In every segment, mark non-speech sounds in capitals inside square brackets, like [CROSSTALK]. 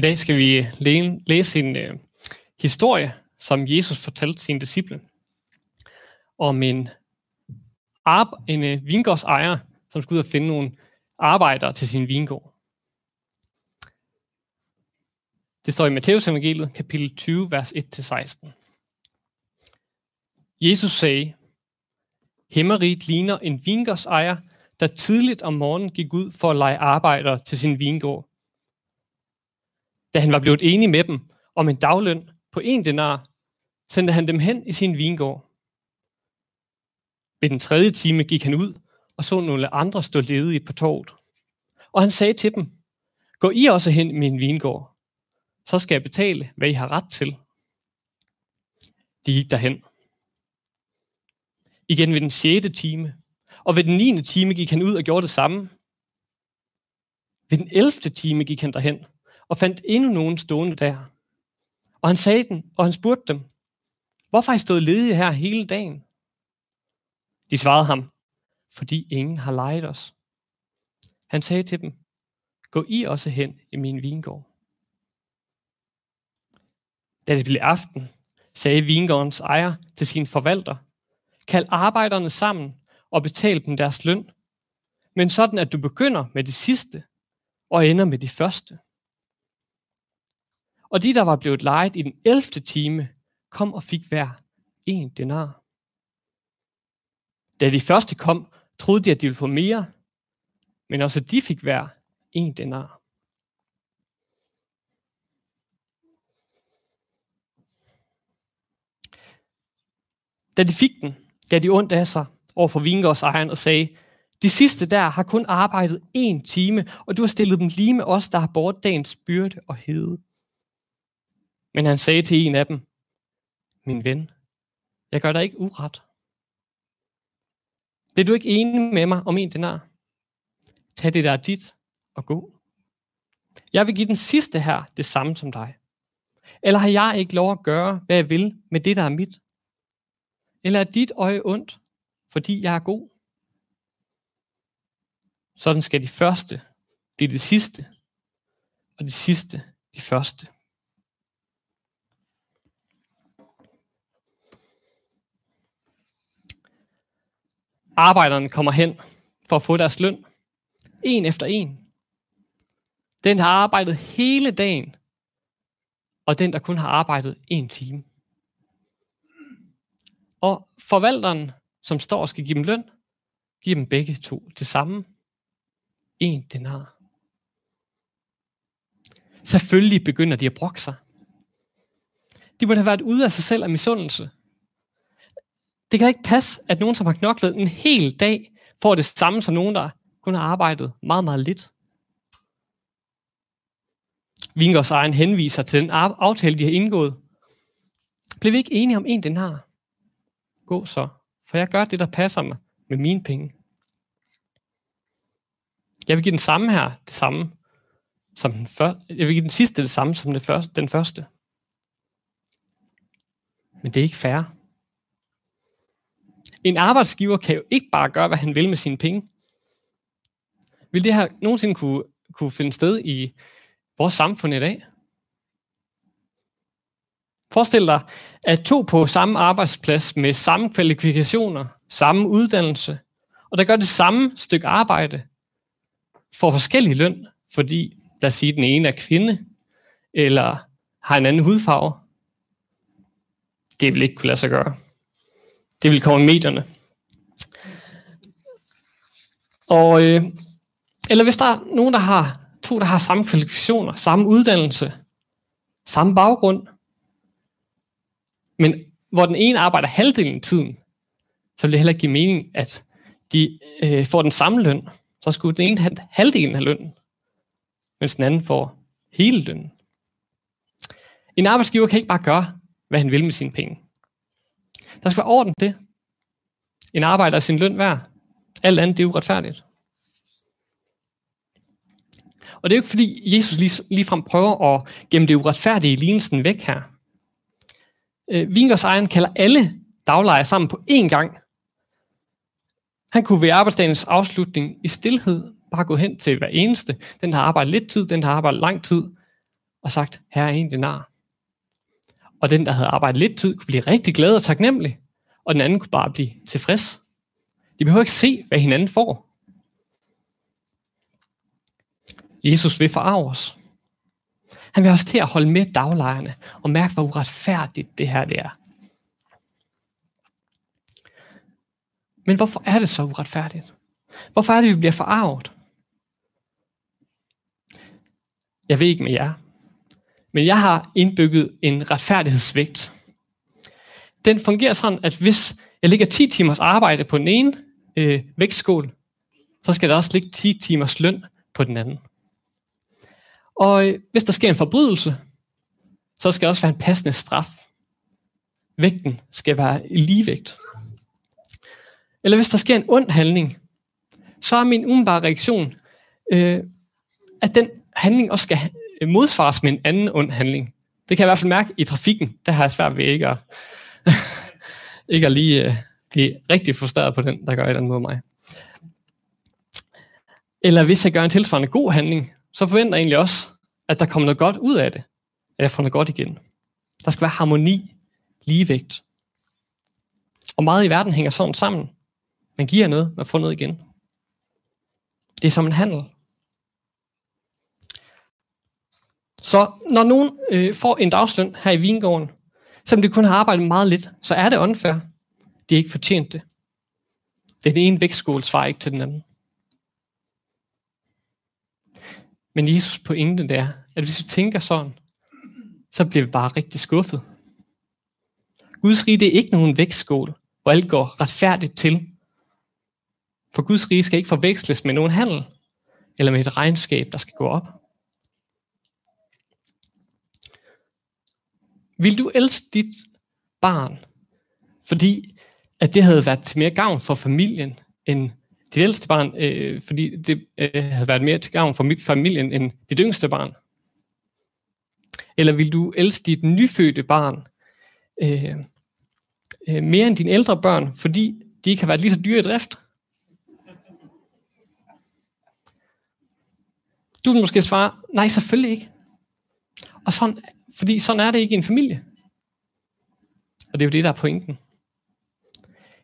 I dag skal vi læse en øh, historie, som Jesus fortalte sine disciple, om en, arbe- en uh, vingårdsejer, som skulle ud og finde nogle arbejdere til sin vingård. Det står i Matteus evangeliet, kapitel 20, vers 1-16. Jesus sagde, Himmerigt ligner en vingårdsejer, der tidligt om morgenen gik ud for at lege arbejdere til sin vingård. Da han var blevet enig med dem om en dagløn på en denar, sendte han dem hen i sin vingård. Ved den tredje time gik han ud og så nogle andre stå ledige på torvet. Og han sagde til dem, gå I også hen i min vingård, så skal jeg betale, hvad I har ret til. De gik derhen. Igen ved den sjette time, og ved den niende time gik han ud og gjorde det samme. Ved den elfte time gik han derhen og fandt endnu nogen stående der. Og han sagde den, og han spurgte dem, hvorfor har I stået ledige her hele dagen? De svarede ham, fordi ingen har lejet os. Han sagde til dem, gå I også hen i min vingård. Da det blev aften, sagde vingårdens ejer til sin forvalter, kald arbejderne sammen og betal dem deres løn, men sådan at du begynder med det sidste og ender med det første. Og de, der var blevet lejet i den 11. time, kom og fik hver en denar. Da de første kom, troede de, at de ville få mere, men også de fik hver en denar. Da de fik den, gav de ondt af sig over for vingårdsejeren og sagde, de sidste der har kun arbejdet en time, og du har stillet dem lige med os, der har båret dagens byrde og hede. Men han sagde til en af dem, min ven, jeg gør dig ikke uret. Bliver du ikke enig med mig om en denar? Tag det der dit og gå. Jeg vil give den sidste her det samme som dig. Eller har jeg ikke lov at gøre, hvad jeg vil med det, der er mit? Eller er dit øje ondt, fordi jeg er god? Sådan skal de første blive det sidste, og de sidste de første. Arbejderne kommer hen for at få deres løn. En efter en. Den har arbejdet hele dagen, og den, der kun har arbejdet en time. Og forvalteren, som står og skal give dem løn, giver dem begge to det samme. En denar. Selvfølgelig begynder de at brokke sig. De må have været ude af sig selv af misundelse. Det kan ikke passe, at nogen, som har knoklet en hel dag, får det samme som nogen, der kun har arbejdet meget, meget lidt. Vingårds egen henviser til den aftale, de har indgået. Blev vi ikke enige om en den har? Gå så, for jeg gør det, der passer mig med mine penge. Jeg vil give den samme her, det samme som den første. Jeg vil give den sidste det samme som det første, den første. Men det er ikke fair. En arbejdsgiver kan jo ikke bare gøre, hvad han vil med sine penge. Vil det her nogensinde kunne, kunne finde sted i vores samfund i dag? Forestil dig, at to på samme arbejdsplads med samme kvalifikationer, samme uddannelse, og der gør det samme stykke arbejde, får forskellig løn, fordi, lad os sige, den ene er kvinde, eller har en anden hudfarve. Det vil ikke kunne lade sig gøre. Det vil komme i medierne. Og, øh, eller hvis der er nogen, der har to, der har samme kvalifikationer, samme uddannelse, samme baggrund, men hvor den ene arbejder halvdelen af tiden, så vil det heller ikke give mening, at de øh, får den samme løn. Så skulle den ene have halvdelen af lønnen, mens den anden får hele lønnen. En arbejdsgiver kan ikke bare gøre, hvad han vil med sine penge. Der skal være orden det. En arbejder er sin løn værd. Alt andet det er uretfærdigt. Og det er jo ikke fordi, Jesus lige, ligefrem prøver at gemme det uretfærdige i lignelsen væk her. Øh, Vingårdsejeren kalder alle daglejere sammen på én gang. Han kunne ved arbejdsdagens afslutning i stillhed bare gå hen til hver eneste. Den har arbejdet lidt tid, den har arbejdet lang tid. og sagt, her er en denar. Og den, der havde arbejdet lidt tid, kunne blive rigtig glad og taknemmelig, og den anden kunne bare blive tilfreds. De behøver ikke se, hvad hinanden får. Jesus vil forarve os. Han vil også til at holde med daglejerne og mærke, hvor uretfærdigt det her det er. Men hvorfor er det så uretfærdigt? Hvorfor er det, vi bliver forarvet? Jeg ved ikke med jer, men jeg har indbygget en retfærdighedsvægt. Den fungerer sådan, at hvis jeg ligger 10 timers arbejde på den ene øh, vægtskål, så skal der også ligge 10 timers løn på den anden. Og øh, hvis der sker en forbrydelse, så skal der også være en passende straf. Vægten skal være i ligevægt. Eller hvis der sker en ond handling, så er min umiddelbare reaktion, øh, at den handling også skal modsvares med en anden ond handling. Det kan jeg i hvert fald mærke i trafikken. Der har jeg svært ved ikke at, [LAUGHS] ikke at lige uh, blive rigtig frustreret på den, der gør et eller andet mod mig. Eller hvis jeg gør en tilsvarende god handling, så forventer jeg egentlig også, at der kommer noget godt ud af det. At jeg får noget godt igen. Der skal være harmoni, ligevægt. Og meget i verden hænger sådan sammen. Man giver noget, man får noget igen. Det er som en handel. Så når nogen øh, får en dagsløn her i Vingården, selvom de kun har arbejdet meget lidt, så er det unfair. De er ikke fortjent det. Den ene vægtskål svarer ikke til den anden. Men Jesus pointe det er, at hvis vi tænker sådan, så bliver vi bare rigtig skuffet. Guds rige det er ikke nogen vægtskål, hvor alt går retfærdigt til. For Guds rige skal ikke forveksles med nogen handel, eller med et regnskab, der skal gå op. Vil du elske dit barn, fordi at det havde været til mere gavn for familien end dit ældste barn, øh, fordi det øh, havde været mere til gavn for familien end dit yngste barn? Eller vil du elske dit nyfødte barn øh, øh, mere end dine ældre børn, fordi de ikke har været lige så dyre i drift? Du vil måske svare, nej, selvfølgelig ikke. Og sådan, fordi sådan er det ikke i en familie. Og det er jo det, der er pointen.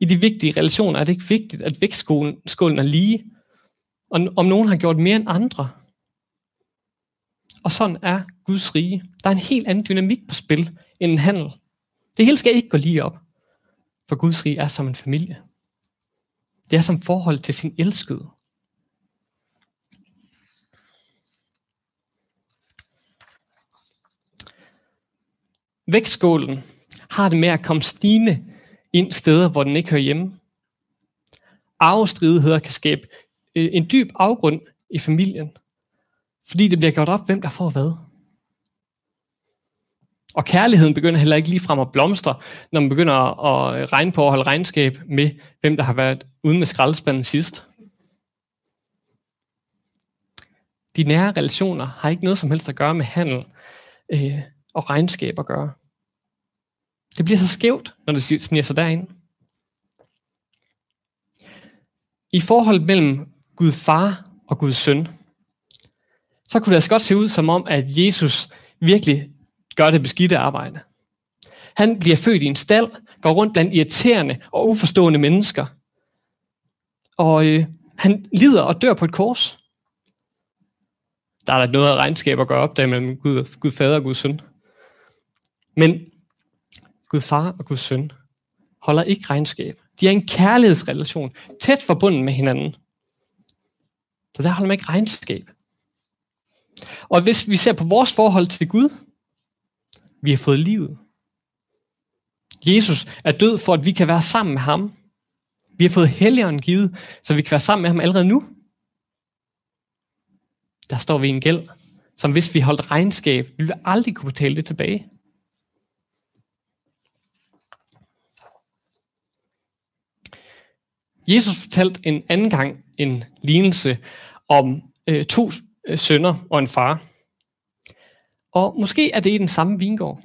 I de vigtige relationer er det ikke vigtigt, at vægtskålen er lige, og om nogen har gjort mere end andre. Og sådan er Guds rige. Der er en helt anden dynamik på spil end en handel. Det hele skal ikke gå lige op, for Guds rige er som en familie. Det er som forhold til sin elskede. Vægtskålen har det med at komme stigende ind steder, hvor den ikke hører hjemme. Arvestridigheder kan skabe øh, en dyb afgrund i familien, fordi det bliver gjort op, hvem der får hvad. Og kærligheden begynder heller ikke lige frem at blomstre, når man begynder at regne på at holde regnskab med, hvem der har været uden med skraldespanden sidst. De nære relationer har ikke noget som helst at gøre med handel øh, og regnskab at gøre. Det bliver så skævt, når det sniger sig derind. I forhold mellem Gud far og Guds søn, så kunne det altså godt se ud som om, at Jesus virkelig gør det beskidte arbejde. Han bliver født i en stald, går rundt blandt irriterende og uforstående mennesker. Og øh, han lider og dør på et kors. Der er da noget af regnskab at gøre op der mellem Gud, Gud fader og Gud søn. Men Gud far og Guds søn, holder ikke regnskab. De er en kærlighedsrelation, tæt forbundet med hinanden. Så der holder man ikke regnskab. Og hvis vi ser på vores forhold til Gud, vi har fået livet. Jesus er død for, at vi kan være sammen med ham. Vi har fået helligånden givet, så vi kan være sammen med ham allerede nu. Der står vi i en gæld, som hvis vi holdt regnskab, ville vi aldrig kunne betale det tilbage. Jesus fortalte en anden gang en lignelse om øh, to øh, sønner og en far. Og måske er det i den samme vingård.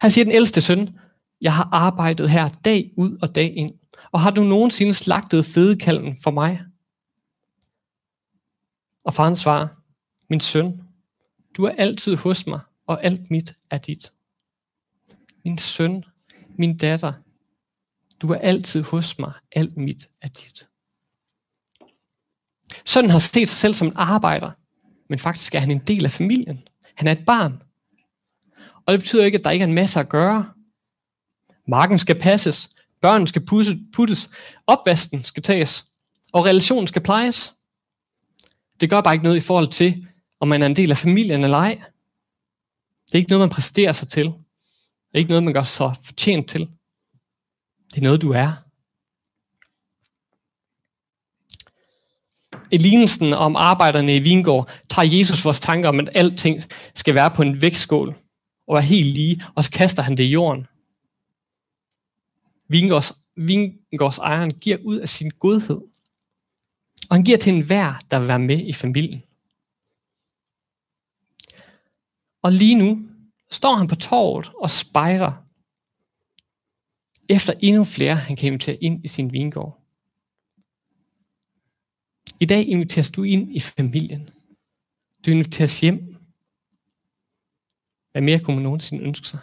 Han siger den ældste søn, jeg har arbejdet her dag ud og dag ind, og har du nogensinde slagtet fedekalven for mig? Og faren svarer, min søn, du er altid hos mig, og alt mit er dit. Min søn, min datter, du er altid hos mig, alt mit er dit. Sønnen har set sig selv som en arbejder, men faktisk er han en del af familien. Han er et barn. Og det betyder ikke, at der ikke er en masse at gøre. Marken skal passes, børnene skal puttes, opvasken skal tages, og relationen skal plejes. Det gør bare ikke noget i forhold til, om man er en del af familien eller ej. Det er ikke noget, man præsterer sig til. Det er ikke noget, man gør sig fortjent til. Det er noget, du er. I lignelsen om arbejderne i Vingård tager Jesus vores tanker om, at alting skal være på en vægtskål og er helt lige, og så kaster han det i jorden. Vingårds, Vingårds ejeren giver ud af sin godhed. Og han giver til enhver, der vil være med i familien. Og lige nu står han på torvet og spejrer efter endnu flere, han kan invitere ind i sin vingård. I dag inviteres du ind i familien. Du inviteres hjem. Hvad mere kunne man nogensinde ønske sig?